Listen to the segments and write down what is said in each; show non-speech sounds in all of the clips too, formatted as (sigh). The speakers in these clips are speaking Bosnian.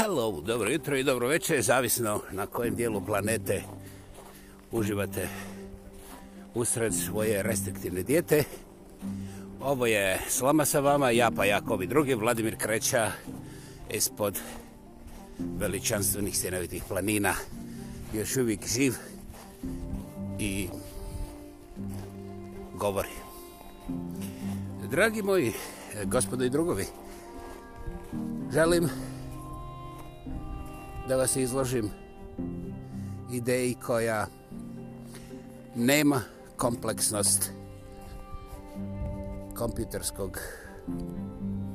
Hello, dobro jutro i dobro večer, zavisno na kojem dijelu planete uživate usred svoje restriktivne dijete. Ovo je Slama sa vama, ja pa Jakovi drugi, Vladimir Kreća ispod veličanstvenih stjenovitih planina. Još uvijek živ i govori. Dragi moji gospodo i drugovi, želim da vas izložim ideji koja nema kompleksnost kompjuterskog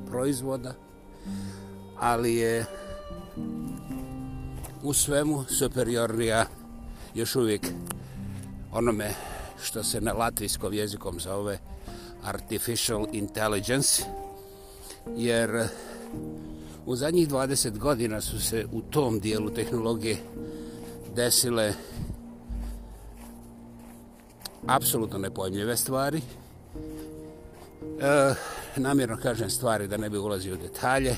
proizvoda, ali je u svemu superiornija još uvijek onome što se na latvijskom jezikom zove artificial intelligence, jer U zadnjih 20 godina su se u tom dijelu tehnologije desile apsolutno nepojmljive stvari. E, namjerno kažem stvari da ne bi ulazio u detalje,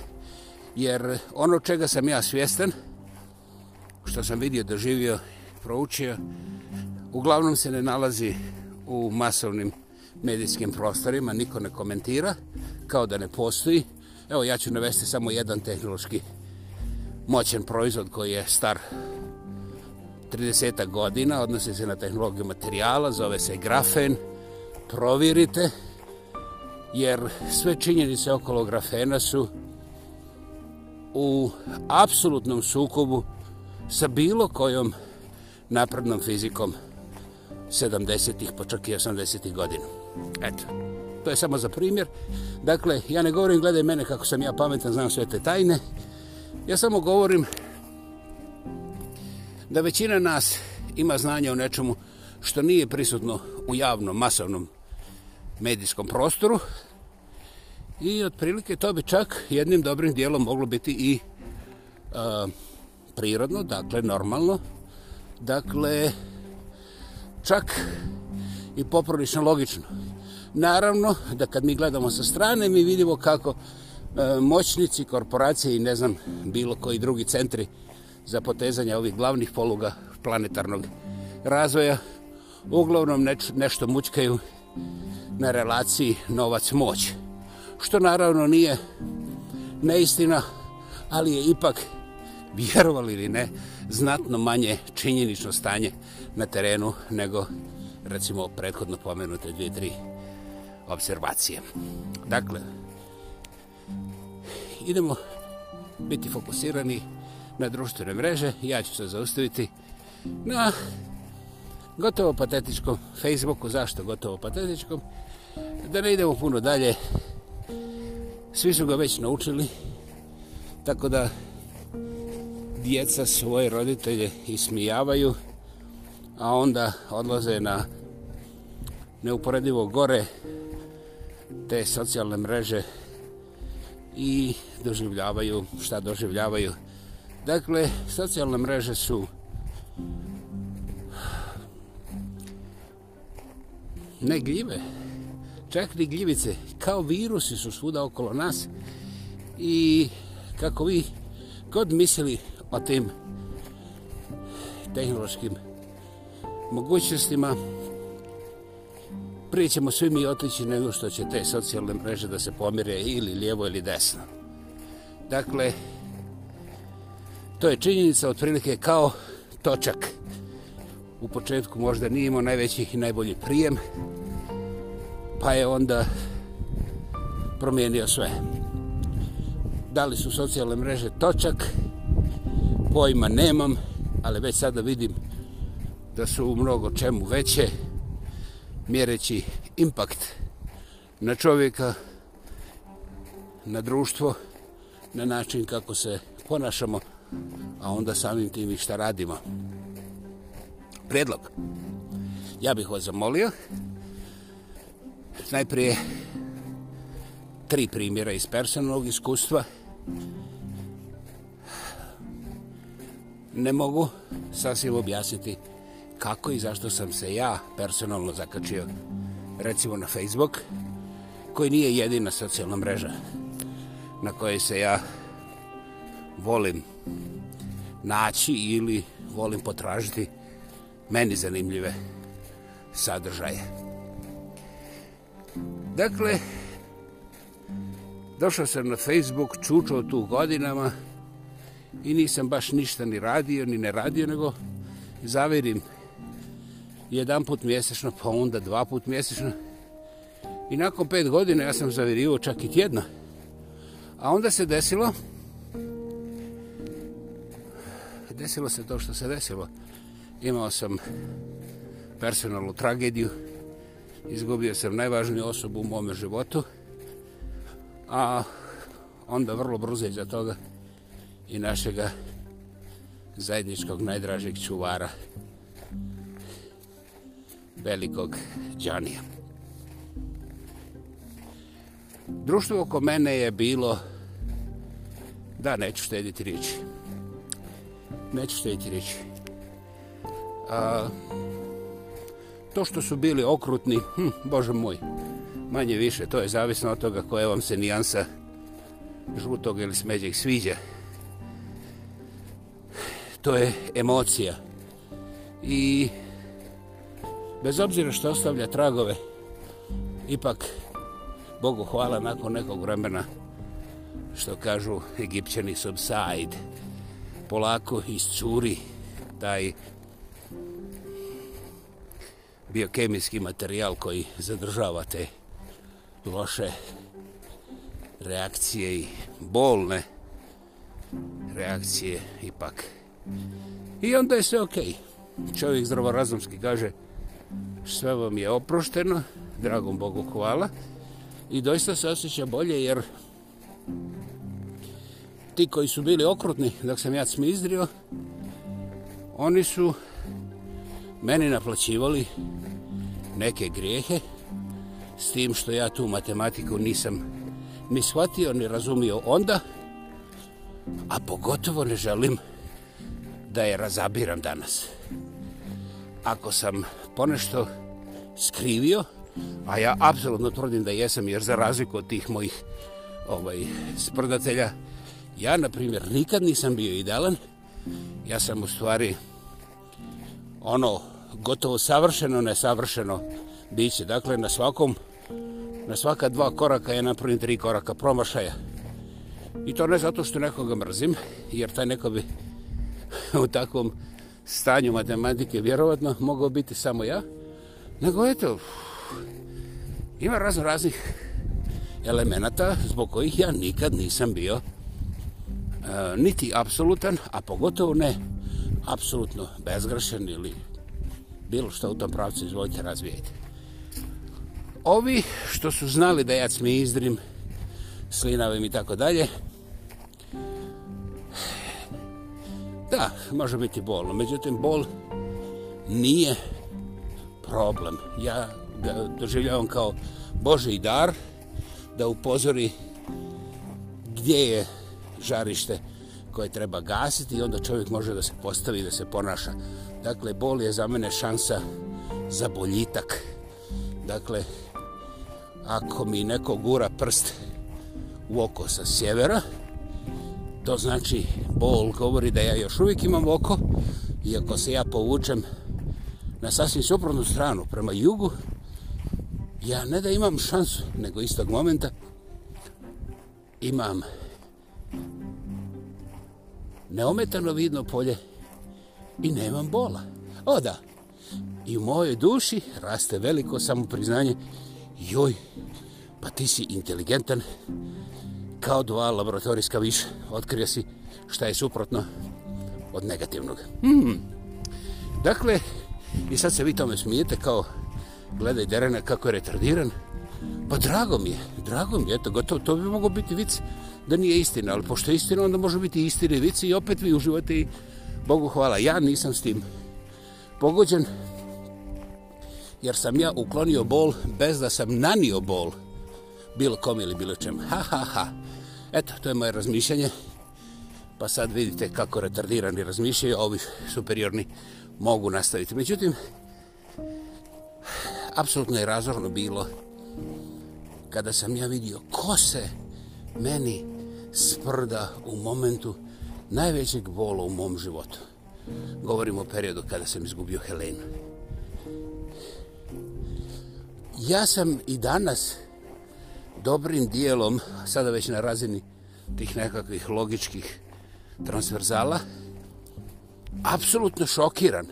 jer ono čega sam ja svjestan, što sam vidio, doživio, proučio, uglavnom se ne nalazi u masovnim medijskim prostorima, niko ne komentira, kao da ne postoji, Evo ja ću navesti samo jedan tehnološki moćan proizvod koji je star 30 godina, odnosi se na tehnologiju materijala, zove se grafen. Provirite, jer sve činjenice okolo grafena su u apsolutnom sukobu sa bilo kojom naprednom fizikom 70-ih, počak pa i 80-ih godina. Eto. To je samo za primjer. Dakle, ja ne govorim gledaj mene kako sam ja pametan, znam sve te tajne. Ja samo govorim da većina nas ima znanje o nečemu što nije prisutno u javnom, masovnom medijskom prostoru. I otprilike to bi čak jednim dobrim dijelom moglo biti i uh, prirodno, dakle normalno. Dakle, čak i poprolično logično. Naravno, da kad mi gledamo sa strane, mi vidimo kako e, moćnici, korporacije i ne znam bilo koji drugi centri za potezanje ovih glavnih poluga planetarnog razvoja uglavnom neč, nešto mučkaju na relaciji novac-moć. Što naravno nije neistina, ali je ipak, vjerovali ili ne, znatno manje činjenično stanje na terenu nego recimo prethodno pomenute dvije, tri observacije. Dakle, idemo biti fokusirani na društvene mreže. Ja ću se zaustaviti na gotovo patetičkom Facebooku. Zašto gotovo patetičkom? Da ne idemo puno dalje. Svi su ga već naučili. Tako da djeca svoje roditelje ismijavaju, a onda odlaze na neuporedivo gore te socijalne mreže i doživljavaju šta doživljavaju. Dakle, socijalne mreže su ne gljive, čak ni gljivice, kao virusi su svuda okolo nas i kako vi god mislili o tim tehnološkim mogućnostima, prije ćemo svi mi otići nego što će te socijalne mreže da se pomire ili lijevo ili desno. Dakle, to je činjenica otprilike kao točak. U početku možda nije imao najveći i najbolji prijem, pa je onda promijenio sve. Da li su socijalne mreže točak, pojma nemam, ali već sada vidim da su u mnogo čemu veće, mjereći impakt na čovjeka, na društvo, na način kako se ponašamo, a onda samim tim i šta radimo. Predlog. Ja bih vas zamolio. Najprije tri primjera iz personalnog iskustva. Ne mogu sasvim objasniti što kako i zašto sam se ja personalno zakačio recimo na Facebook koji nije jedina socijalna mreža na kojoj se ja volim naći ili volim potražiti meni zanimljive sadržaje. Dakle, došao sam na Facebook, čučao tu godinama i nisam baš ništa ni radio, ni ne radio, nego zavirim jedan put mjesečno, pa onda dva put mjesečno. I nakon pet godina ja sam zavirio čak i tjedno. A onda se desilo, desilo se to što se desilo. Imao sam personalnu tragediju, izgubio sam najvažniju osobu u mome životu, a onda vrlo brzo iza toga i našega zajedničkog najdražeg čuvara velikog džanija. Društvo oko mene je bilo, da, neću štediti riječi. Neću štediti riječi. A, to što su bili okrutni, hm, bože moj, manje više, to je zavisno od toga koja vam se nijansa žutog ili smeđeg sviđa. To je emocija. I bez obzira što ostavlja tragove, ipak, Bogu hvala, nakon nekog vremena, što kažu egipćani subside, polako iscuri taj biokemijski materijal koji zadržava te loše reakcije i bolne reakcije ipak. I onda je sve okej. Okay. Čovjek zdravorazumski kaže, sve vam je oprošteno, dragom Bogu hvala. I doista se osjećam bolje jer ti koji su bili okrutni dok sam ja smizdrio, oni su meni naplaćivali neke grijehe s tim što ja tu matematiku nisam ni shvatio ni razumio onda, a pogotovo ne želim da je razabiram danas. Ako sam ponešto skrivio, a ja apsolutno tvrdim da jesam, jer za razliku od tih mojih ovaj, sprdatelja, ja, na primjer, nikad nisam bio idealan. Ja sam u stvari ono gotovo savršeno, nesavršeno biće. Dakle, na svakom, na svaka dva koraka je napravim tri koraka promašaja. I to ne zato što nekoga mrzim, jer taj neko bi (laughs) u takvom stanju matematike vjerovatno mogao biti samo ja, nego eto, ima razno raznih elemenata zbog kojih ja nikad nisam bio e, niti apsolutan, a pogotovo ne apsolutno bezgrašan ili bilo što u tom pravcu izvolite razvijajte. Ovi što su znali da ja smizdrim slinavim i tako dalje, Da, može biti bolno. Međutim, bol nije problem. Ja ga doživljavam kao Boži dar da upozori gdje je žarište koje treba gasiti i onda čovjek može da se postavi da se ponaša. Dakle, bol je za mene šansa za boljitak. Dakle, ako mi neko gura prst u oko sa sjevera, To znači bol govori da ja još uvijek imam oko, iako se ja povučem na sasvim suprotnu stranu prema jugu, ja ne da imam šansu, nego istog momenta imam neometano vidno polje i nemam bola. O da, i u mojoj duši raste veliko samopriznanje, joj, pa ti si inteligentan, kao dva laboratorijska više. Otkrio si šta je suprotno od negativnog. Hmm. Dakle, i sad se vi tome smijete kao gledaj Derena kako je retardiran. Pa drago mi je, drago mi je, eto, gotovo, to bi moglo biti vic da nije istina, ali pošto je istina, onda može biti istine vic i opet vi uživate i Bogu hvala, ja nisam s tim pogođen, jer sam ja uklonio bol bez da sam nanio bol bilo kom ili bilo čem. Ha, ha, ha. Eto, to je moje razmišljanje. Pa sad vidite kako retardirani razmišljaju, a ovi superiorni mogu nastaviti. Međutim, apsolutno je razorno bilo kada sam ja vidio ko se meni sprda u momentu najvećeg bola u mom životu. Govorim o periodu kada sam izgubio Helenu. Ja sam i danas dobrim dijelom, sada već na razini tih nekakvih logičkih transverzala, apsolutno šokiran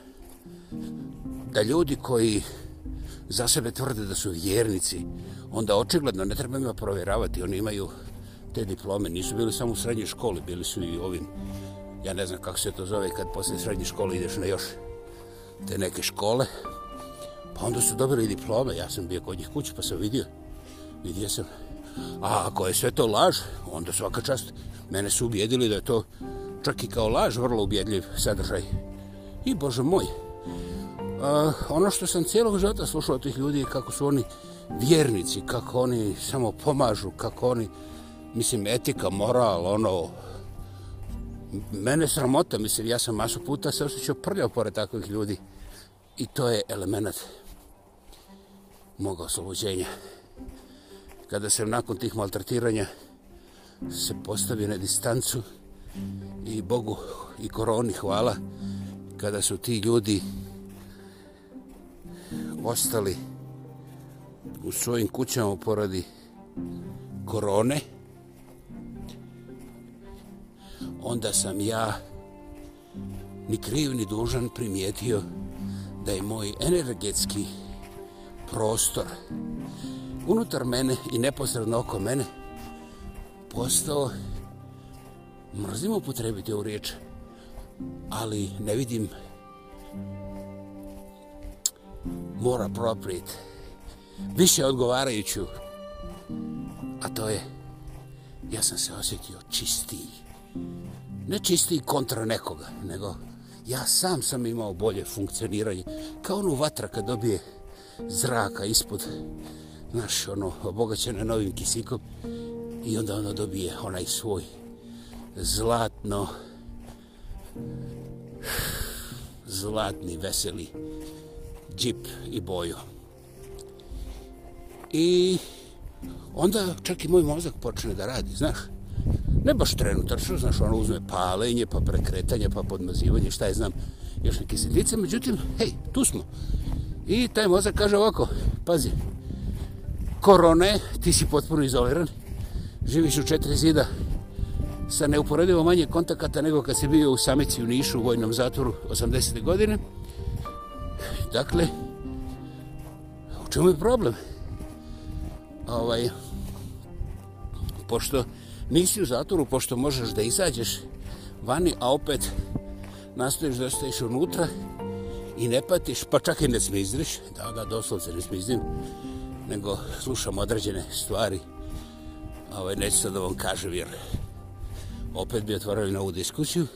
da ljudi koji za sebe tvrde da su vjernici, onda očigledno ne treba ima provjeravati, oni imaju te diplome, nisu bili samo u srednjoj školi, bili su i ovim, ja ne znam kako se to zove, kad posle srednje škole ideš na još te neke škole, pa onda su dobili diplome, ja sam bio kod njih kuće pa sam vidio, vidio sam A ako je sve to laž, onda svaka čast mene su ubijedili da je to čak i kao laž vrlo ubjedljiv sadržaj. I bože moj, a, ono što sam cijelog života slušao od tih ljudi je kako su oni vjernici, kako oni samo pomažu, kako oni, mislim, etika, moral, ono, mene sramota, mislim, ja sam masu puta se osjećao prljao pored takvih ljudi i to je element moga oslobođenja. Moga oslobođenja kada sam nakon tih maltretiranja se postavio na distancu i Bogu i koroni hvala kada su ti ljudi ostali u svojim kućama poradi korone onda sam ja ni kriv ni dužan primijetio da je moj energetski prostor unutar mene i neposredno oko mene postao mrzimo potrebiti ovu riječ ali ne vidim mora proprit više odgovarajuću a to je ja sam se osjetio čistiji ne čistiji kontra nekoga nego ja sam sam imao bolje funkcioniranje kao ono vatra kad dobije zraka ispod naš ono obogaćena novim kisikom i onda ona dobije onaj svoj zlatno zlatni veseli džip i boju. I onda čak i moj mozak počne da radi, znaš. Ne baš trenutačno, znaš, ono uzme palenje, pa prekretanje, pa podmazivanje, šta je znam, još neke sedice, međutim, hej, tu smo. I taj mozak kaže ovako, pazi, korone, ti si potpuno izoliran, živiš u četiri zida sa neuporedivo manje kontakata nego kad si bio u samici u Nišu u vojnom zatvoru 80. godine. Dakle, u čemu je problem? Ovaj, pošto nisi u zatvoru, pošto možeš da izađeš vani, a opet nastojiš da ostaješ unutra i ne patiš, pa čak i ne smizriš, da, da, doslovce ne smizim, nego slušam određene stvari. Ovo, ovaj, neću sad da vam kažem, jer opet bi otvorili novu diskusiju.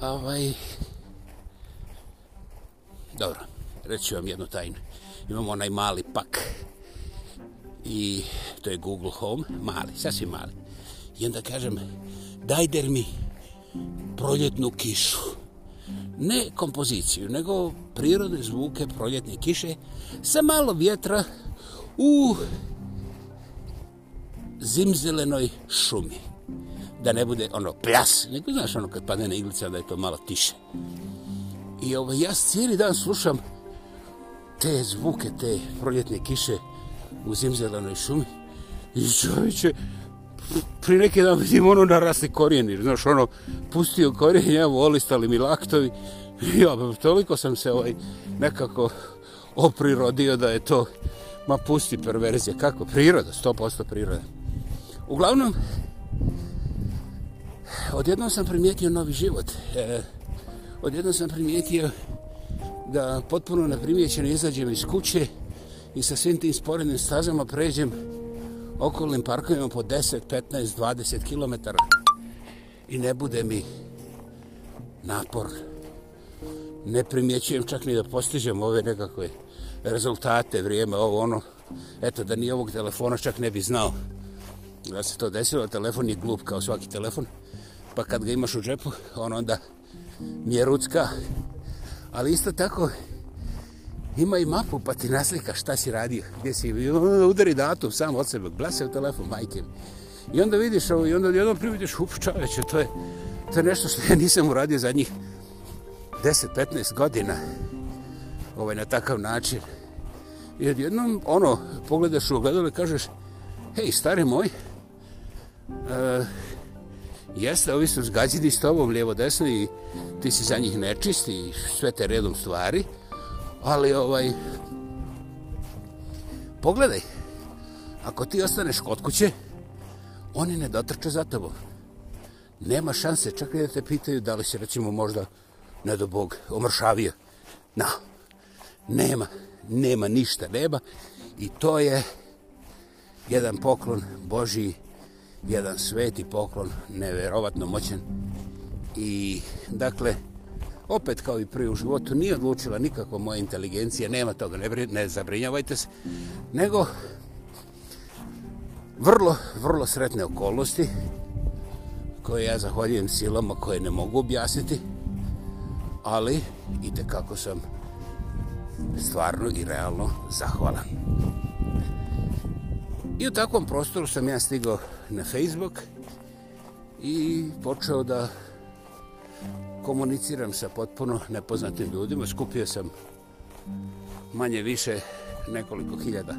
Ovo, ovaj, dobro, reći vam jednu tajnu. Imamo onaj mali pak i to je Google Home, mali, sasvim mali. I onda kažem, daj der mi proljetnu kišu ne kompoziciju, nego prirode zvuke proljetne kiše sa malo vjetra u zimzelenoj šumi. Da ne bude ono pljas, nego znaš ono kad padne na iglice, da je to malo tiše. I ovo, ovaj, ja cijeli dan slušam te zvuke, te proljetne kiše u zimzelenoj šumi. I čovječe, pri neke da vidim ono narasli korijeni, znaš ono, pustio korijen, evo, olistali mi laktovi, i (laughs) ja, toliko sam se ovaj nekako oprirodio da je to, ma pusti perverzija, kako, priroda, 100% priroda. Uglavnom, odjednom sam primijetio novi život, e, odjednom sam primijetio da potpuno neprimjećeno izađem iz kuće i sa svim tim sporednim stazama pređem okolnim parkovima po 10, 15, 20 km i ne bude mi napor. Ne primjećujem čak ni da postižem ove nekakve rezultate, vrijeme, ovo ono. Eto, da ni ovog telefona čak ne bi znao da se to desilo. Telefon je glup kao svaki telefon, pa kad ga imaš u džepu, on onda mi je rucka. Ali isto tako, Ima i mapu, pa ti naslika šta si radio, gdje si, udari datum sam od sebe, blase u telefon, majke mi. I onda vidiš ovo, i onda jednom prividiš, up, čoveče, to je, to je nešto što ja nisam uradio zadnjih 10-15 godina, ovaj, na takav način. I jednom, ono, pogledaš u ogledalo i kažeš, hej, stari moj, uh, jeste, ovi su zgađeni s tobom, lijevo, desno, i ti si za njih nečisti i sve te redom stvari, ali ovaj pogledaj ako ti ostaneš kod kuće oni ne dotrče za tobom nema šanse čak i da te pitaju da li se recimo možda ne do bog omršavio na nema nema ništa neba i to je jedan poklon Božiji jedan sveti poklon neverovatno moćan i dakle opet kao i prvi u životu, nije odlučila nikako moja inteligencija, nema toga, ne, ne zabrinjavajte se, nego vrlo, vrlo sretne okolnosti koje ja zahvaljujem silama koje ne mogu objasniti, ali i kako sam stvarno i realno zahvalan. I u takvom prostoru sam ja stigao na Facebook i počeo da komuniciram sa potpuno nepoznatim ljudima. Skupio sam manje više nekoliko hiljada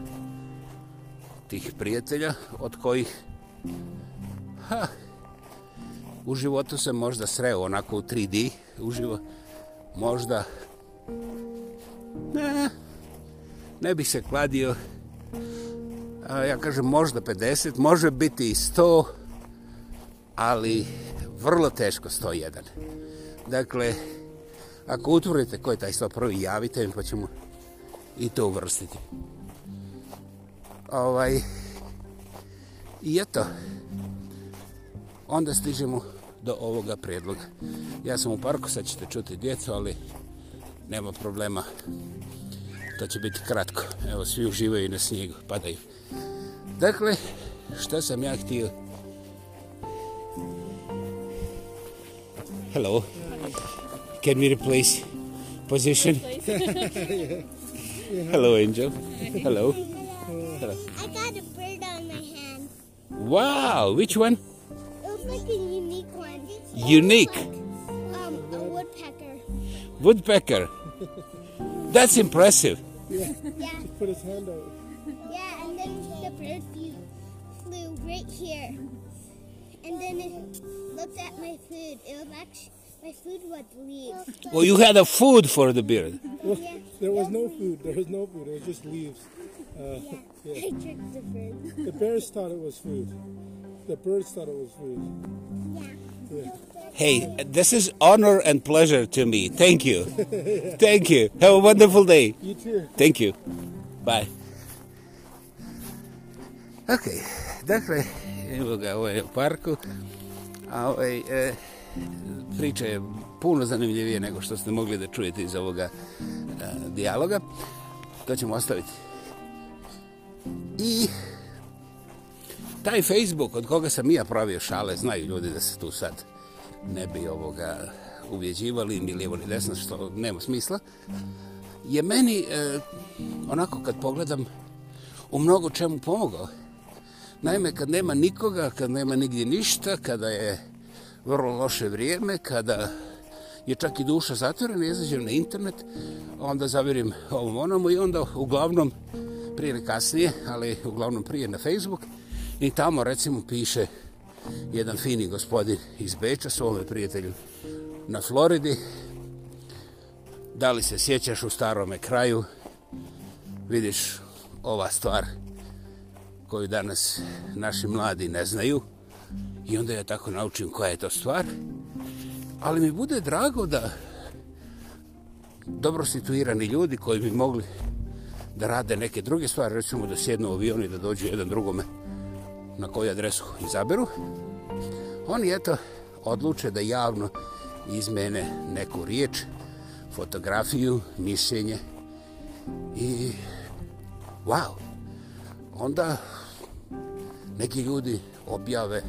tih prijatelja, od kojih ha, u životu sam možda sreo onako u 3D, uživo, možda ne, ne bih se kladio, a ja kažem možda 50, može biti i 100, ali vrlo teško 101. Dakle, ako utvorite ko je taj stop prvi, javite mi pa ćemo i to uvrstiti. Ovaj, I eto, onda stižemo do ovoga predloga. Ja sam u parku, sad ćete čuti djecu, ali nema problema. To će biti kratko. Evo, svi uživaju na snijegu, padaju. Dakle, što sam ja htio... Hello. Hello. Can we replace position? (laughs) Hello, Angel. Hello. Hello. I got a bird on my hand. Wow, which one? It was like a unique one. Unique? um, a woodpecker. Woodpecker. That's impressive. Yeah. yeah. put his hand out. Yeah, and then the bird flew, flew right here. And then it looked at my food. It was actually. My food was leaves. Well, you had a food for the bird. Well, there was no food. There was no food. It was just leaves. Uh, yeah. I tricked the bird. The bears thought it was food. The birds thought it was food. Yeah. yeah. Hey, this is honor and pleasure to me. Thank you. Thank you. Have a wonderful day. You too. Thank you. Bye. okay. dakle, evo ga, ovo je parku, a ovaj, priče je puno zanimljivije nego što ste mogli da čujete iz ovoga e, dijaloga. To ćemo ostaviti. I taj Facebook od koga sam i ja pravio šale, znaju ljudi da se tu sad ne bi ovoga uvjeđivali ni lijevo ni desno, što nema smisla, je meni, e, onako kad pogledam, u mnogo čemu pomogao. Naime, kad nema nikoga, kad nema nigdje ništa, kada je vrlo loše vrijeme, kada je čak i duša zatvorena, izađem na internet, onda zavirim ovom onomu i onda uglavnom, prije ili kasnije, ali uglavnom prije na Facebook, i tamo recimo piše jedan fini gospodin iz Beča, svome prijatelju na Floridi, da li se sjećaš u starome kraju, vidiš ova stvar koju danas naši mladi ne znaju, i onda ja tako naučim koja je to stvar. Ali mi bude drago da dobro situirani ljudi koji bi mogli da rade neke druge stvari, recimo da sjednu u avion i da dođu jedan drugome na koju adresu izaberu, oni eto odluče da javno izmene neku riječ, fotografiju, mišljenje i wow! Onda neki ljudi objave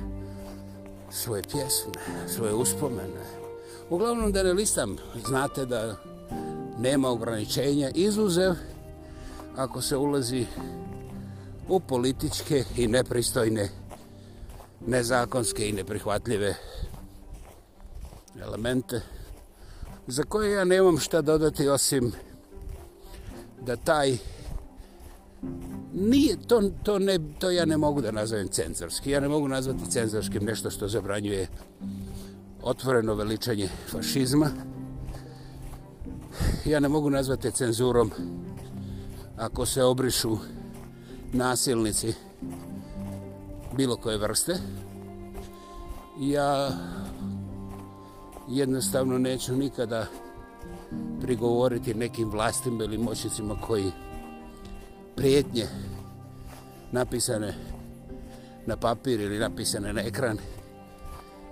svoje pjesme, svoje uspomene. Uglavnom da ne listam, znate da nema ograničenja izuzev ako se ulazi u političke i nepristojne, nezakonske i neprihvatljive elemente za koje ja nemam šta dodati osim da taj nije, to, to, ne, to ja ne mogu da nazovem cenzorski. Ja ne mogu nazvati cenzorskim nešto što zabranjuje otvoreno veličanje fašizma. Ja ne mogu nazvati cenzurom ako se obrišu nasilnici bilo koje vrste. Ja jednostavno neću nikada prigovoriti nekim vlastima ili moćnicima koji prijetnje napisane na papir ili napisane na ekran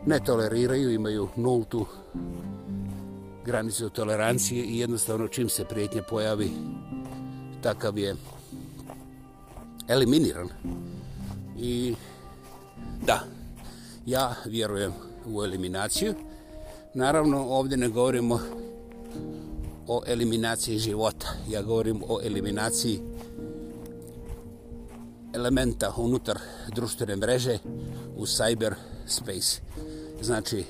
ne toleriraju, imaju nultu granicu tolerancije i jednostavno čim se prijetnje pojavi takav je eliminiran. I da, ja vjerujem u eliminaciju. Naravno, ovdje ne govorimo o eliminaciji života. Ja govorim o eliminaciji elementa unutar društvene mreže u cyber space. Znači,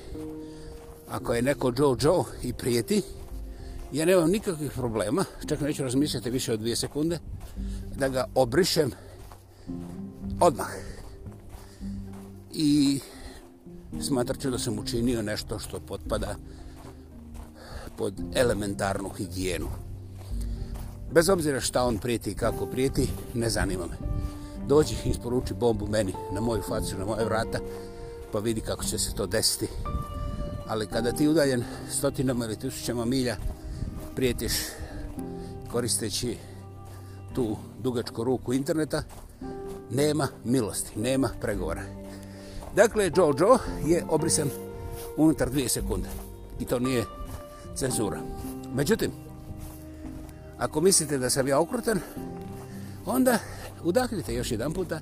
ako je neko Joe Joe i prijeti, ja nemam nikakvih problema, čak neću razmisliti više od dvije sekunde, da ga obrišem odmah. I smatraću da sam učinio nešto što potpada pod elementarnu higijenu. Bez obzira šta on prijeti i kako prijeti, ne zanima me dođi i isporuči bombu meni na moju faciju, na moje vrata, pa vidi kako će se to desiti. Ali kada ti udaljen stotinama ili tisućama milja prijetiš koristeći tu dugačku ruku interneta, nema milosti, nema pregovora. Dakle, Joe Joe je obrisan unutar dvije sekunde. I to nije cenzura. Međutim, ako mislite da sam ja okrutan, onda Udahnite još jedan puta,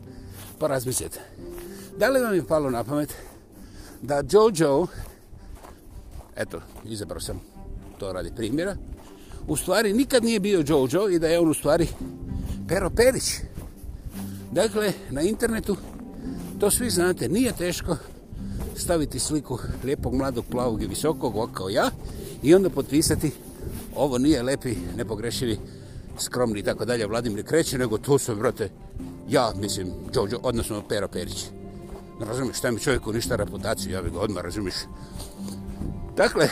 pa razmislite. Da li vam je palo na pamet da Jojo, eto, izabrao sam to radi primjera, u stvari nikad nije bio Jojo i da je on u stvari Pero Perić. Dakle, na internetu, to svi znate, nije teško staviti sliku lijepog, mladog, plavog i visokog oka ja i onda potpisati ovo nije lepi, nepogrešivi skromni i tako dalje, Vladimir Kreće, nego to su, brate, ja, mislim, Đođo, odnosno Pero Perić. Razumiješ, šta mi čovjeku ništa reputaciju, ja bih ga odmah, razumiješ. Dakle,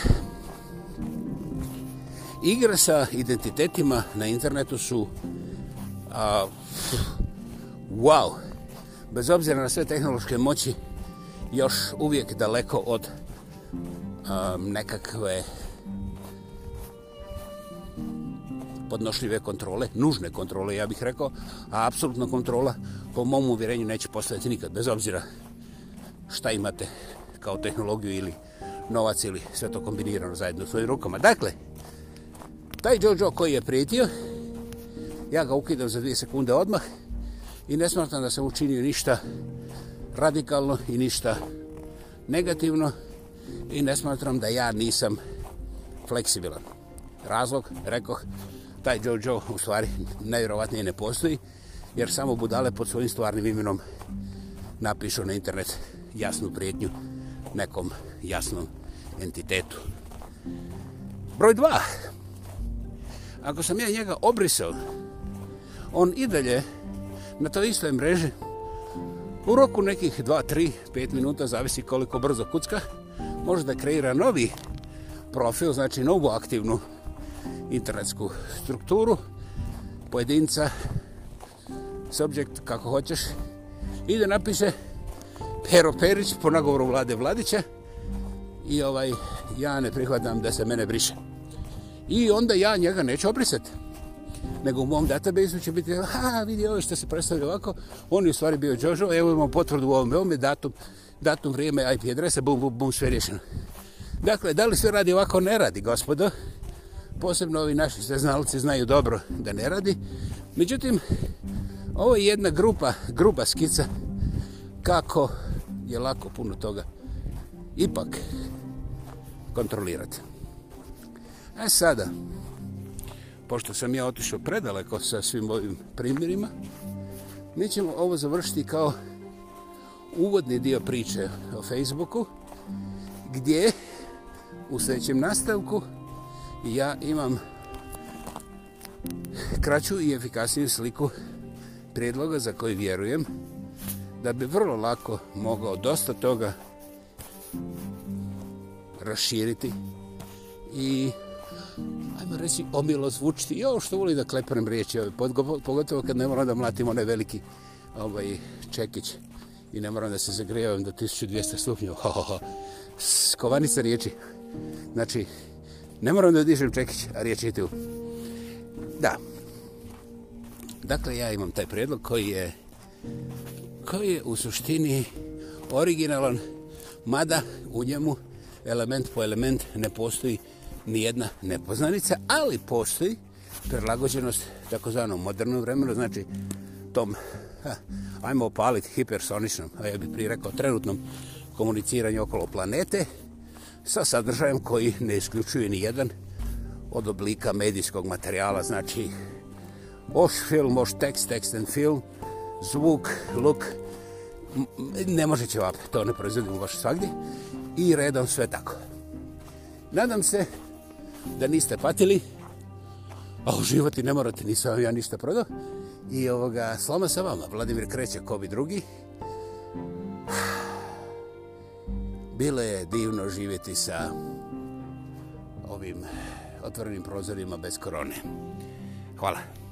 igre sa identitetima na internetu su a, wow. Bez obzira na sve tehnološke moći, još uvijek daleko od a, nekakve podnošljive kontrole, nužne kontrole, ja bih rekao, a apsolutna kontrola po mom uvjerenju neće postaviti nikad, bez obzira šta imate kao tehnologiju ili novac ili sve to kombinirano zajedno u svojim rukama. Dakle, taj Jojo koji je prijetio, ja ga ukidam za dvije sekunde odmah i ne smatram da sam učinio ništa radikalno i ništa negativno i ne smatram da ja nisam fleksibilan. Razlog, rekoh, taj Jojo u stvari najvjerovatnije ne postoji, jer samo budale pod svojim stvarnim imenom napišu na internet jasnu prijetnju nekom jasnom entitetu. Broj dva. Ako sam ja njega obrisao, on i dalje na toj istoj mreži u roku nekih 2, 3, 5 minuta, zavisi koliko brzo kucka, može da kreira novi profil, znači novu aktivnu internetsku strukturu pojedinca subject kako hoćeš i da napiše Pero Perić po nagovoru vlade Vladića i ovaj ja ne prihvatam da se mene briše i onda ja njega neću obrisati nego u mom databaseu će biti ha vidi ovo što se predstavlja ovako on je u stvari bio Jožo evo imam potvrdu u ovome, ovome datum datum, vrijeme, IP adrese, bum, bum, bum, sve rješeno. Dakle, da li sve radi ovako? Ne radi, gospodo posebno ovi naši seznalci znaju dobro da ne radi. Međutim, ovo je jedna grupa, gruba skica kako je lako puno toga ipak kontrolirati. E sada, pošto sam ja otišao predaleko sa svim ovim primjerima, mi ćemo ovo završiti kao uvodni dio priče o Facebooku, gdje u sljedećem nastavku ja imam kraću i efikasniju sliku predloga za koji vjerujem da bi vrlo lako mogao dosta toga raširiti i ajmo reći omilo zvučiti i ovo što voli da klepanem riječi ovaj, pogotovo kad ne moram da mlatim onaj veliki ovaj čekić i ne moram da se zagrijavam do 1200 stupnjeva (laughs) kovanica riječi znači Ne moram da dižem čekić, a riječ je tu. Da. Dakle, ja imam taj predlog koji je koji je u suštini originalan, mada u njemu element po element ne postoji ni jedna nepoznanica, ali postoji prilagođenost takozvanom modernom vremenu, znači tom, ha, ajmo opaliti hipersoničnom, a ja bih prirekao trenutnom komuniciranju okolo planete, sa sadržajem koji ne isključuje ni jedan od oblika medijskog materijala, znači oš film, oš tekst, tekst and film, zvuk, look, ne može će vam, to ne proizvodimo baš svakdje, i redom sve tako. Nadam se da niste patili, a u životi ne morate, nisam vam ja ništa prodao, i ovoga, sloma sa vama, Vladimir Kreća, ko bi drugi, Bilo je divno živjeti sa ovim otvorenim prozorima bez korone. Hvala.